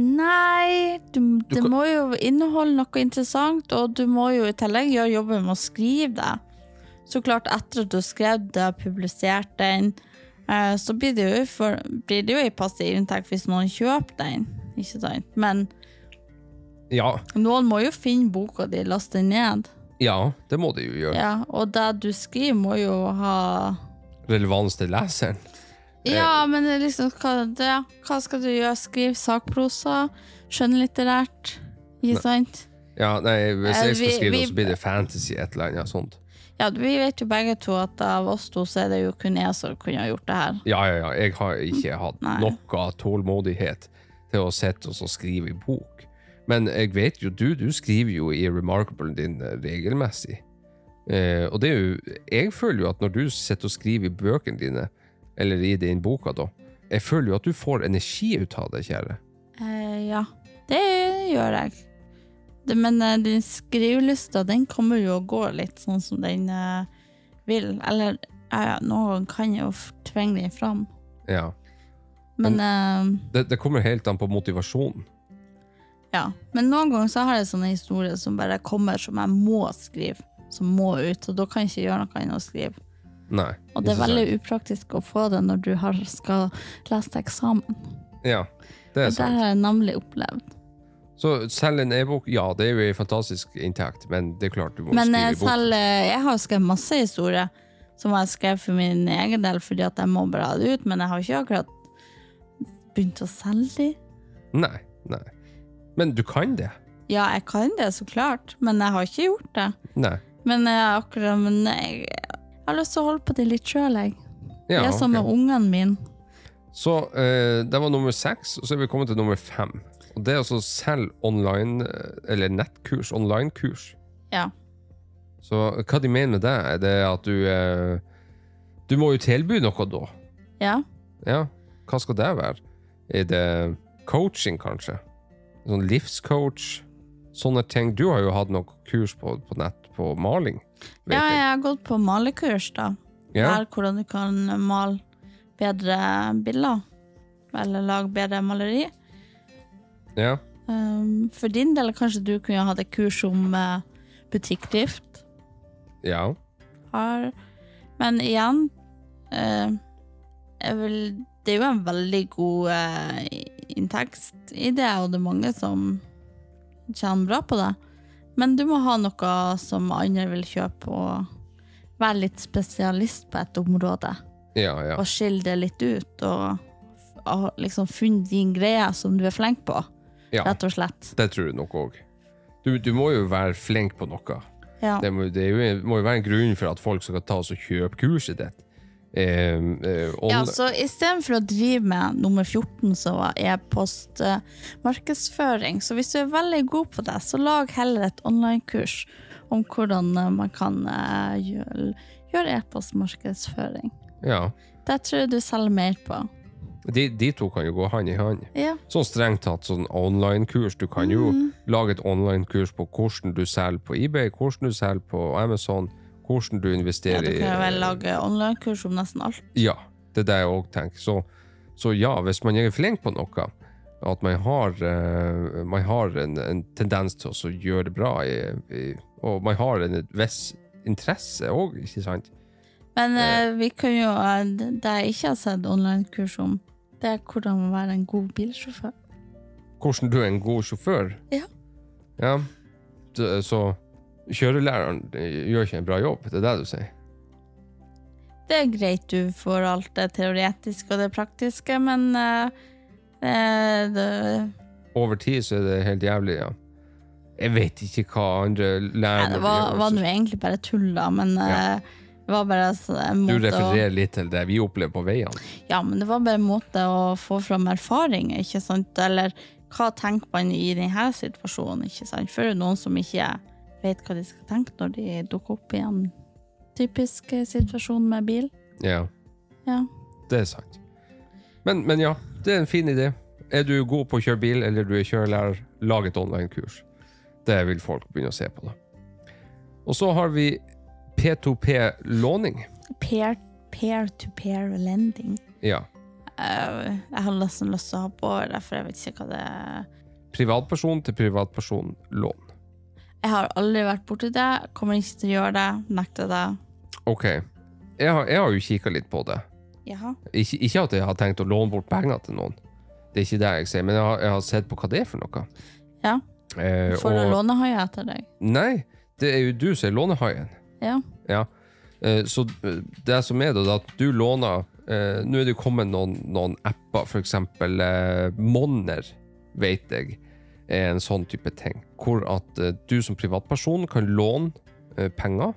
Nei, du, det kan- må jo inneholde noe interessant, og du må jo i tillegg gjøre jobben med å skrive det. Så klart, etter at du har skrevet det, publisert den, eh, så blir det jo, for, blir det jo en passiv inntekt hvis noen kjøper den. Ikke sant? Men Ja, noen må jo finne boka di, laste den ned. Ja, det må det jo gjøre. Ja, og det du skriver, må jo ha Relevans til leseren. Ja, men det er liksom hva, det, hva skal du gjøre? Skrive sakprosa? Skjønnlitterært? Ikke sant? Ja, nei, hvis Eh, jeg skal skrive vi- noe, så blir det fantasy, et eller annet sånt. Ja, vi vet jo begge to at av oss to så er det jo kun jeg som kunne ha gjort det her. Ja, ja, ja. Jeg har ikke hatt Nei. noe tålmodighet til å sitte og skrive i bok. Men jeg vet jo, du, du skriver jo i Remarkable din eh, regelmessig. Eh, og det er jo Jeg føler jo at når du sitter og skriver i bøkene dine, eller i din boka, da, jeg føler jo at du får energi ut av det, kjære. Eh, ja, det gjør jeg. Det, men eh, den skrivelysta, den kommer jo og går litt sånn som den eh, vil. Eller eh, noen kan jo tvinge den fram. Ja. Men eh, Det, det kommer helt an på motivasjonen. Ja. Men noen ganger så har jeg sånne historier som bare kommer som jeg må skrive. Som må ut. Og da kan jeg ikke gjøre noe annet enn å skrive. Nei. Og det er veldig sant. upraktisk å få det når du har, skal lese til eksamen. Ja, det er Og det har jeg nemlig opplevd. Så selge en e-bok, ja, det er jo en fantastisk inntekt, men det er klart du må Men skrive i bok. selv, eh, jeg har skrevet masse historier som jeg skrev for min egen del, fordi at jeg må bare ha det ut, men jeg har ikke akkurat begynt å selge de. Nei, nei. Men du kan det. Ja, jeg kan det, så klart, men jeg har ikke gjort det. Nei. Men jeg, akkurat, men jeg, jeg har lyst til å holde på det litt sjøl, jeg. Ja, det er som okay. med ungene mine. Så eh, det var nummer seks, og så er vi kommet til nummer fem. Og det er altså selv online, eh, eller nettkurs, online-kurs. Ja. Så hva de mener med det, er det at du eh, Du må jo tilby noe da. Ja. Ja, hva skal det være? Er det coaching, kanskje? Sånn livscoach? Sånne ting. Du har jo hatt noe kurs på, på nett på maling, ja, jeg jeg. har gått på malekurs, da. Ja. Her, hvordan du kan male bedre bilder. Eller lage bedre maleri. ja. Um, for din del kanskje du kunne hatt et kurs om uh, butikkdrift. Ja. Har. Men igjen uh, vil, Det er jo en veldig god uh, inntektsidé, og det er mange som tjener bra på det. Men du må ha noe som andre vil kjøpe, og være litt spesialist på et område. Ja, ja. Og skille det litt ut, og, og liksom funne din greie som du er flink på, ja. rett og slett. Det tror jeg nok òg. Du, du må jo være flink på noe. Ja. Det må, det jo, må jo være en grunn for at folk skal ta oss og kjøpe kurset ditt. Eh, eh, on- Ja, så istedenfor å drive med nummer 14, så e-post eh, markedsføring. Så hvis du er veldig god på det, så lag heller et online-kurs om hvordan eh, man kan eh, gjøre, gjøre e-postmarkedsføring. ja. Det tror jeg du selger mer på. De, de to kan jo gå hand i hand. Ja. Sånn strengt tatt sånn online-kurs. Du kan jo Mm. lage et online-kurs på hvordan du selger på eBay, hvordan du selger på Amazon, hvordan du investerer i ja, du kan jo vel lage online-kurs om nesten alt. Ja, det er det jeg òg tenker. Så, så ja, hvis man er flink på noe, at man har, uh, man har en, en tendens til å gjøre det bra, i, i, og man har en viss interesse òg, ikke sant? Men uh, vi kan jo Det jeg ikke har sett online-kurs om, det er hvordan å være en god bilsjåfør. Hvordan du er en god sjåfør. Ja. Ja, så kjørelæreren gjør ikke en bra jobb, det er det du sier? Det er greit du får alt det teoretiske og det praktiske, men uh, eh, det, Over tid så er det helt jævlig, ja. Jeg vet ikke hva andre lærere gjør det var, var nå egentlig bare tull, da, men Ja. uh, det var bare altså, en Du måte å refererer litt til det vi opplever på veiene. Ja, men det var bare en måte å få fram erfaring, ikke sant? Eller hva tenker man i denne situasjonen, ikke sant? For det er noen som ikke vet hva de skal tenke når de dukker opp i en typisk eh, situasjon med bil. Ja, Ja. det er sant. Men, men ja, det er en fin idé. Er du god på å kjøre bil, eller du er kjørelærer, lag et online-kurs. Det vil folk begynne å se på. da. Og så har vi P2P-låning. Pair-to-pair lending. Ja. Eh, jeg har nesten lyst til å ha på det, for jeg vet ikke hva det er. Privatperson til privatperson-lån. Jeg har aldri vært borti det, kommer ikke til å gjøre det, nekter det. Ok. Jeg har, jeg har jo kikka litt på det. Jaha. Ikke, ikke at jeg har tenkt å låne bort penger til noen. Det er ikke det jeg sier, men jeg har, jeg har sett på hva det er for noe. Ja. Eh, Får du og- lånehaier etter deg? Nei, det er jo du som er lånehaien. Ja. Ja. Eh, Så eh, det som er da, det er at du låner eh, Nå er det jo kommet noen, noen apper, eksempel eh, Monner, vet jeg, er en sånn type ting. Hvor at eh, du som privatperson kan låne eh, penger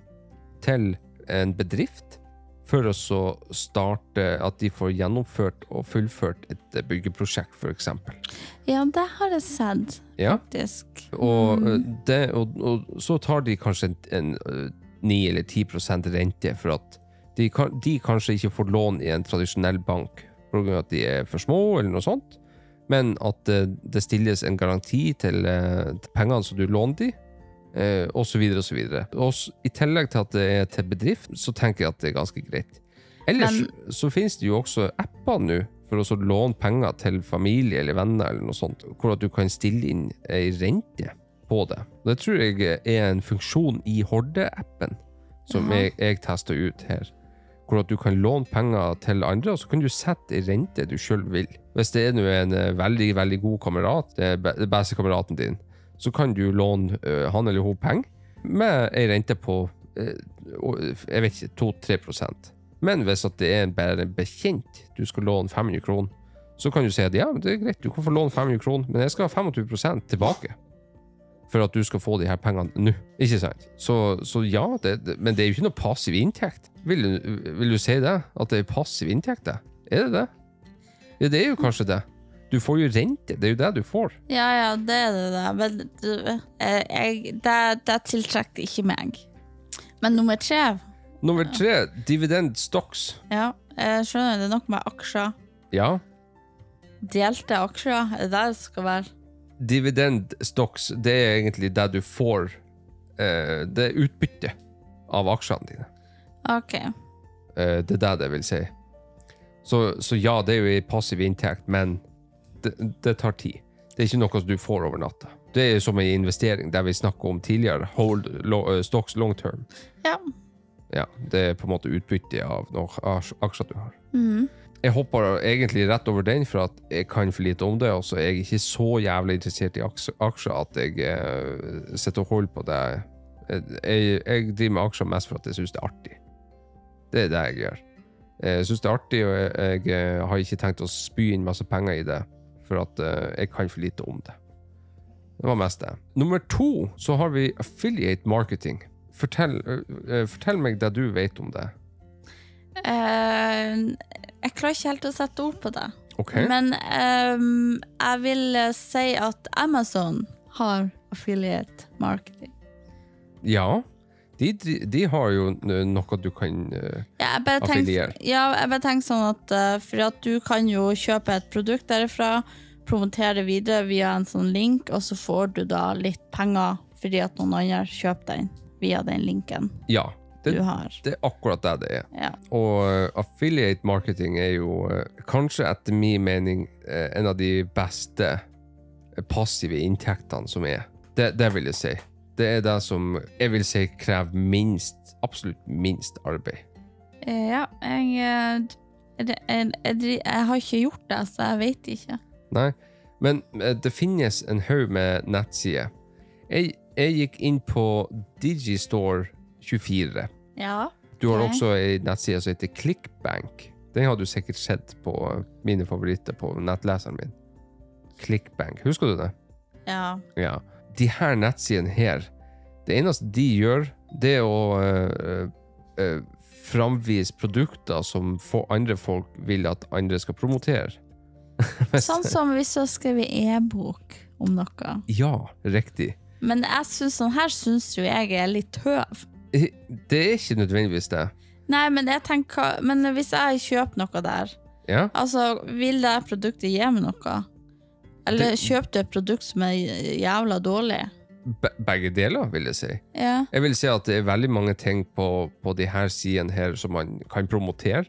til en bedrift for å så starte at de får gjennomført og fullført et eh, byggeprosjekt, eksempel. ja, det har jeg sett, Ja. faktisk. Og, Mm. det, og, og så tar de kanskje en, en eh, 9 eller 10% rente for at de, de kanskje ikke får lån i en tradisjonell bank pga. at de er for små, eller noe sånt. Men at eh, det stilles en garanti til, eh, til pengene som du låner de, osv., videre. Og I tillegg til at det er til bedrift, så tenker jeg at det er ganske greit. Ellers så finnes det jo også apper nå for å låne penger til familie eller venner, eller noe sånt, hvor at du kan stille inn ei rente på det. Det tror jeg er en funksjon i Horde-appen som jeg, jeg tester ut her. Hvor at du kan låne penger til andre, og så kan du sette ei rente du sjøl vil. Hvis det er en eh, veldig veldig god kamerat, det be- beste kameraten din, så kan du låne eh, han eller hun penger med ei rente på eh, jeg vet ikke, 2-3% Men hvis det er bare en bekjent du skal låne 500 kroner, så kan du si at ja, det er greit, du kan få låne 500 kroner, men jeg skal ha 25% tilbake. For at du skal få de her pengene nå. Ikke sant? Så, så ja, det, det, men det er jo ikke noe passiv inntekt. Vil, du- vil du si det? At det er passiv inntekt? det? Er det det? Ja, det er jo kanskje det. Du får jo rente, det er jo det du får. Ja, ja, det er det. det. Men du, jeg, det, det tiltrekker ikke meg. Men nummer tre Nummer tre, dividend stocks. Ja, jeg skjønner det er nok med aksjer. Ja, Delte aksjer, er det det det skal være? Dividend stocks, det er egentlig det du får eh, Det er utbytte av aksjene dine. Ok. Eh, det er det det vil si. Så, så ja, det er jo en passiv inntekt, men det, det tar tid. Det er ikke noe som du får over natta. Det er som en investering, det vi snakket om tidligere. Hold lo, eh, stocks long term. Ja. Ja, det er på en måte utbytte av noen aksjer du har. Mhm. Jeg hopper egentlig rett over den, for at jeg kan for lite om det. Og så er jeg ikke så jævlig interessert i aksjer at jeg uh, sitter og holder på det. Jeg, jeg driver med aksjer mest for at jeg syns det er artig. Det er det jeg gjør. Jeg syns det er artig, og jeg, jeg eh, har ikke tenkt å spy inn masse penger i det, for at uh, jeg kan for lite om det. Det var mest det. Nummer to så har vi affiliate marketing. Fortell, uh, fortell meg det du vet om det. Eh, jeg klarer ikke helt å sette ord på det. Okay. Men um, jeg vil eh, si at Amazon har affiliate marketing. Ja, De, de har jo noe du kan uh, Ja, Affiliere. ja, jeg bare tenker sånn at uh, For at du kan jo kjøpe et produkt derifra, promotere det videre via en sånn link, og så får du da litt penger fordi at noen andre kjøper den via den linken Ja. Det, du har. det er akkurat det det er. Ja. Og eh, affiliate marketing er jo eh, kanskje etter min mening eh, en av de beste passive inntektene som er. Det, det vil jeg si. Det er det som jeg vil si krever minst, absolutt minst arbeid. Ja, jeg, jeg, jeg, jeg har ikke gjort det, så jeg vet ikke. Nei, men det finnes en haug med nettsider. Jeg, jeg gikk inn på Digistore24. Ja. Du har også ei nettside som heter Clickbank. Den har du sikkert sett på mine favoritter på nettleseren min. Clickbank, husker du det? Ja. Ja. De her nettsidene her, det eneste de gjør, det er å øh, øh, framvise produkter som andre folk vil at andre skal promotere. Sånn som hvis du har skrevet e-bok om noe. Ja, riktig. Men jeg synes, sånn her syns jo jeg er litt tøv. Eh, Det er ikke nødvendigvis det. Nei, men jeg tenker Men hvis jeg kjøper noe der, Ja, altså, vil det produktet gi meg noe? Eller Det- kjøper du et produkt som er jævla dårlig? be- begge deler, vil jeg si. Ja. Jeg vil si at det er veldig mange ting på, på de her sidene her som man kan promotere,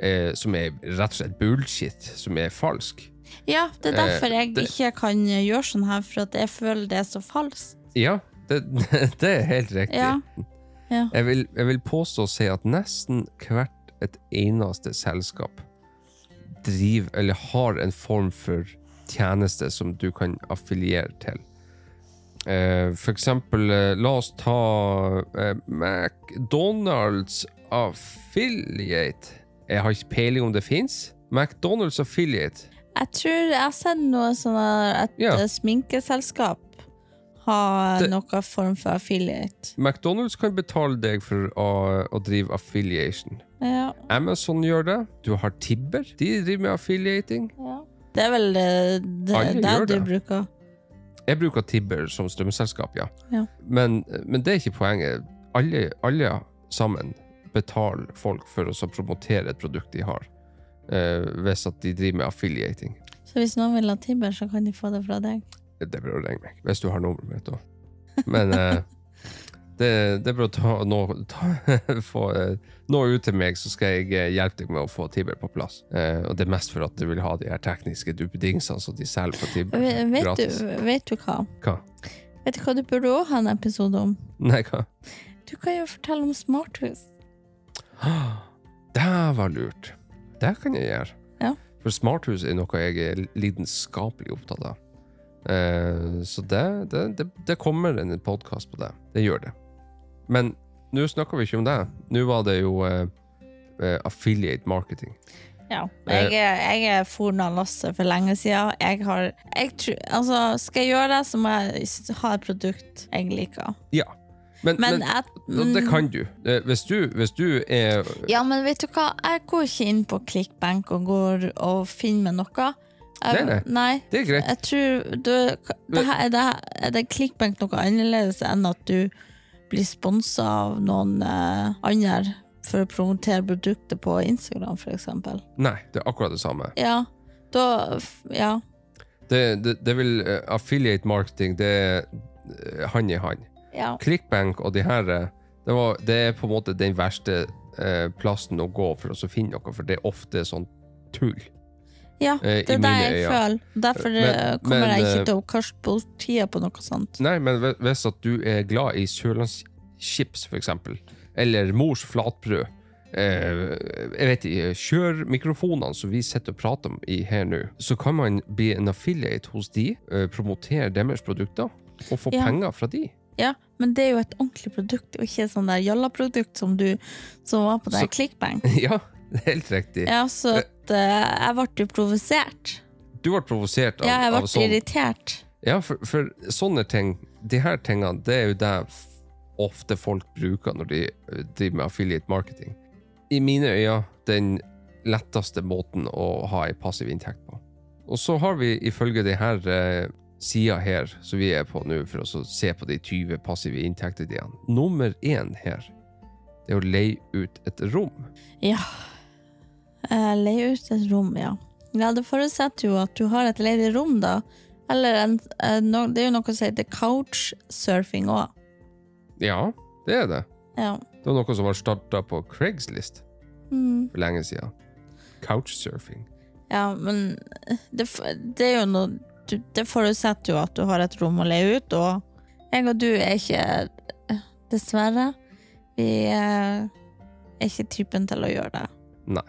eh, som er rett og slett bullshit, som er falsk. ja, det er Eh, derfor jeg det- ikke kan gjøre sånn her, for at jeg føler det er så falskt. Ja, det, det er helt riktig. Ja. Ja. Jeg, vil, jeg vil påstå å si at nesten hvert et eneste selskap driver eller har en form for tjeneste som du kan affiliere til. Uh, for eksempel, uh, la oss ta uh, McDonald's Affiliate. Jeg har ikke peiling om det fins. McDonald's Affiliate. Jeg tror jeg har sett noe sånn at et Ja. sminkeselskap har Det- noe form for affiliate. McDonald's kan betale deg for å, å drive affiliation. Ja, Amazon gjør det. Du har Tibber. De driver med affiliating. ja. Det er vel det, det, det du bruker. Jeg bruker Tibber som strømselskap, ja. Ja. Men, men det er ikke poenget. Alle, alle sammen betaler folk for å promotere et produkt de har, eh, hvis at de driver med affiliating. Så hvis noen vil ha Tibber, så kan de få det fra deg. Det er bare å ringe meg, hvis du har nummeret mitt òg. Men eh, det, det er bare å ta, nå, ta, få, eh, nå ut til meg, så skal jeg eh, hjelpe deg med å få Tibber på plass. Og det er mest for at du vil ha de her tekniske duppedingsene som de selger på Tibber. Vet, vet, du, vet du hva? Hva? Vet du hva du burde også ha en episode om? Nei, hva? Du kan jo fortelle om smarthus. Det var lurt. Det kan jeg gjøre. Ja. For smarthus er noe jeg er lidenskapelig opptatt av. Eh, så det, det, det, kommer en podkast på det. Det gjør det. Men nå snakker vi ikke om det. Nå var det jo eh, eh, affiliate marketing. Ja. Jeg, er- jeg er forna lasset for lenge siden. Jeg har jeg tror, Altså, skal jeg gjøre det, så må jeg ha et produkt jeg liker. Ja. Men, Men, men, og det kan du. Eh, Hvis du, hvis du er Ja, men vet du hva? Jeg går ikke inn på Clickbank og går og finner meg noe. Jeg, Nei, nei. Det er greit. Jeg tror du, det her, er, det, her- er det Clickbank noe annerledes enn at du blir sponsa av noen eh, andre for å promotere produktet på Instagram, eksempel? Nei, det er akkurat det samme. Ja, da Ja. Det, det, det vil eh, Affiliate marketing, det er eh, hand i hand. ja. Clickbank og de her eh, det, var, det er på en måte den verste eh, plassen å gå for å så finne noe, for det er ofte sånn tull. Ja, Eh, det er det jeg føler. Derfor Men- eh, kommer men, jeg eh, ikke til å kaste bort tida på noe sånt. Nei, men hvis at du er glad i sørlandschips, for eksempel, eller mors flatbrød eh, jeg vet ikke, Kjør mikrofonene som vi sitter og prater om i her nå, så kan man bli en affiliate hos de, eh, promotere deres produkter, og få Ja. penger fra de. Ja, men det er jo et ordentlig produkt, og ikke sånn der jalla-produkt som du som var på der Så- Clickbank. ja, helt riktig. Ja, så at, uh, jeg ble jo provosert. Du ble provosert av, Ja, jeg av ble sånn. irritert. Ja, for, for sånne ting, de her tingene, det er jo det ofte folk bruker når de eh, driver med affiliate marketing. I mine øyne den letteste måten å ha en passiv inntekt på. Og så har vi ifølge de her eh, sida her som vi er på nå, for å se på de 20 passive inntektene. Nummer én her, det er å leie ut et rom. Ja. Eh, Leie ut et rom, ja. Ja, Det forutsetter jo at du har et ledig rom, da. Eller en, eh, no, det er jo noe som heter couchsurfing òg. Ja, det er det. Ja. Det var noe som var starta på Craigslist Mm. for lenge siden. Couchsurfing. ja, men det, det er jo noe du, Det forutsetter jo at du har et rom å leie ut, og jeg og du er ikke Dessverre. Vi eh, er ikke typen til å gjøre det. Nei,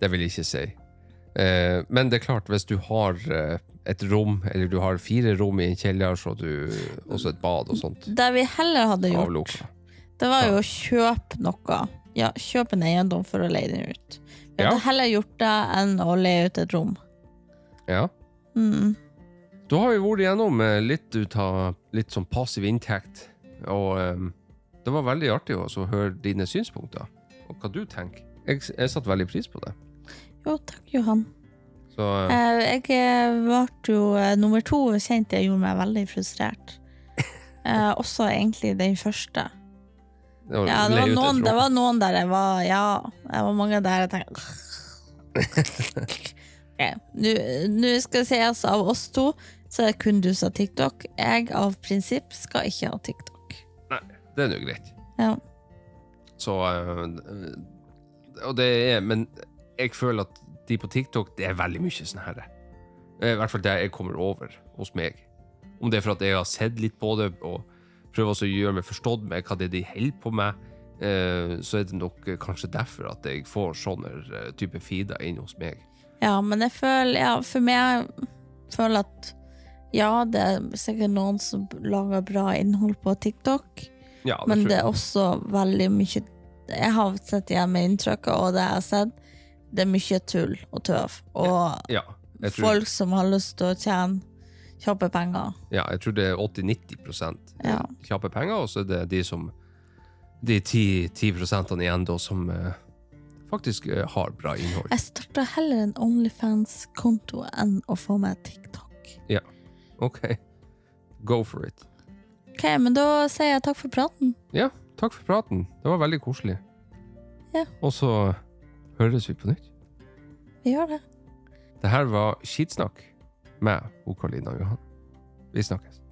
det vil jeg ikke si. Eh, men det er klart, hvis du har eh, et rom, eller du har fire rom i en kjeller, så du også et bad og sånt. Det vi heller hadde gjort, Avloka. det var jo å kjøpe noe. Ja, kjøpe en eiendom for å leie den ut. Vi Ja. hadde heller gjort det enn å leie ut et rom. Ja. Mm. Da har vi vært igjennom eh, litt ut av litt sånn passiv inntekt, og um, det var veldig artig å høre dine synspunkter, og hva du tenker. Jeg, jeg satte veldig pris på det. Jo, takk, Johan. Så eh, Eh, jeg ble jo eh, nummer to kjente jeg gjorde meg veldig frustrert. Eh, også egentlig den første. det var, Ja, det var, noen, det var noen der jeg var Ja, det var mange der jeg tenkte okay. Nå skal jeg si altså, av oss to, så er det kun du som har TikTok. Jeg av prinsipp skal ikke ha TikTok. Nei, Det er nå greit. Ja. Så Og det er Men jeg føler at de på TikTok, det er veldig mye sånn her. Eh, I hvert fall det jeg kommer over hos meg. Om det er for at jeg har sett litt på det og prøver også å gjøre meg forstått med hva det er de holder på med, eh, så er det nok eh, kanskje derfor at jeg får sånne type feeder inn hos meg. Ja, men jeg føler ja, For meg føler at ja, det er sikkert noen som lager bra innhold på TikTok, Ja, det men det er også veldig mye Jeg har sett igjen med inntrykket, og det jeg har sett, det er mye tull og tøv. Og Ja, ja, tror, folk som har lyst til å tjene kjappe penger. ja, jeg tror det er 80-90 Ja. kjappe penger, og så er det de som de 10, 10 igjen da som eh, faktisk eh, har bra innhold. Jeg starta heller en Onlyfans-konto enn å få meg TikTok. Ja, Ok, go for it. Ok, men da sier jeg takk for praten. Ja, takk for praten. Det var veldig koselig. Ja. Og så høres vi på nytt. Vi gjør det. Det her var Skitsnakk med Karolina Johan. Vi snakkes.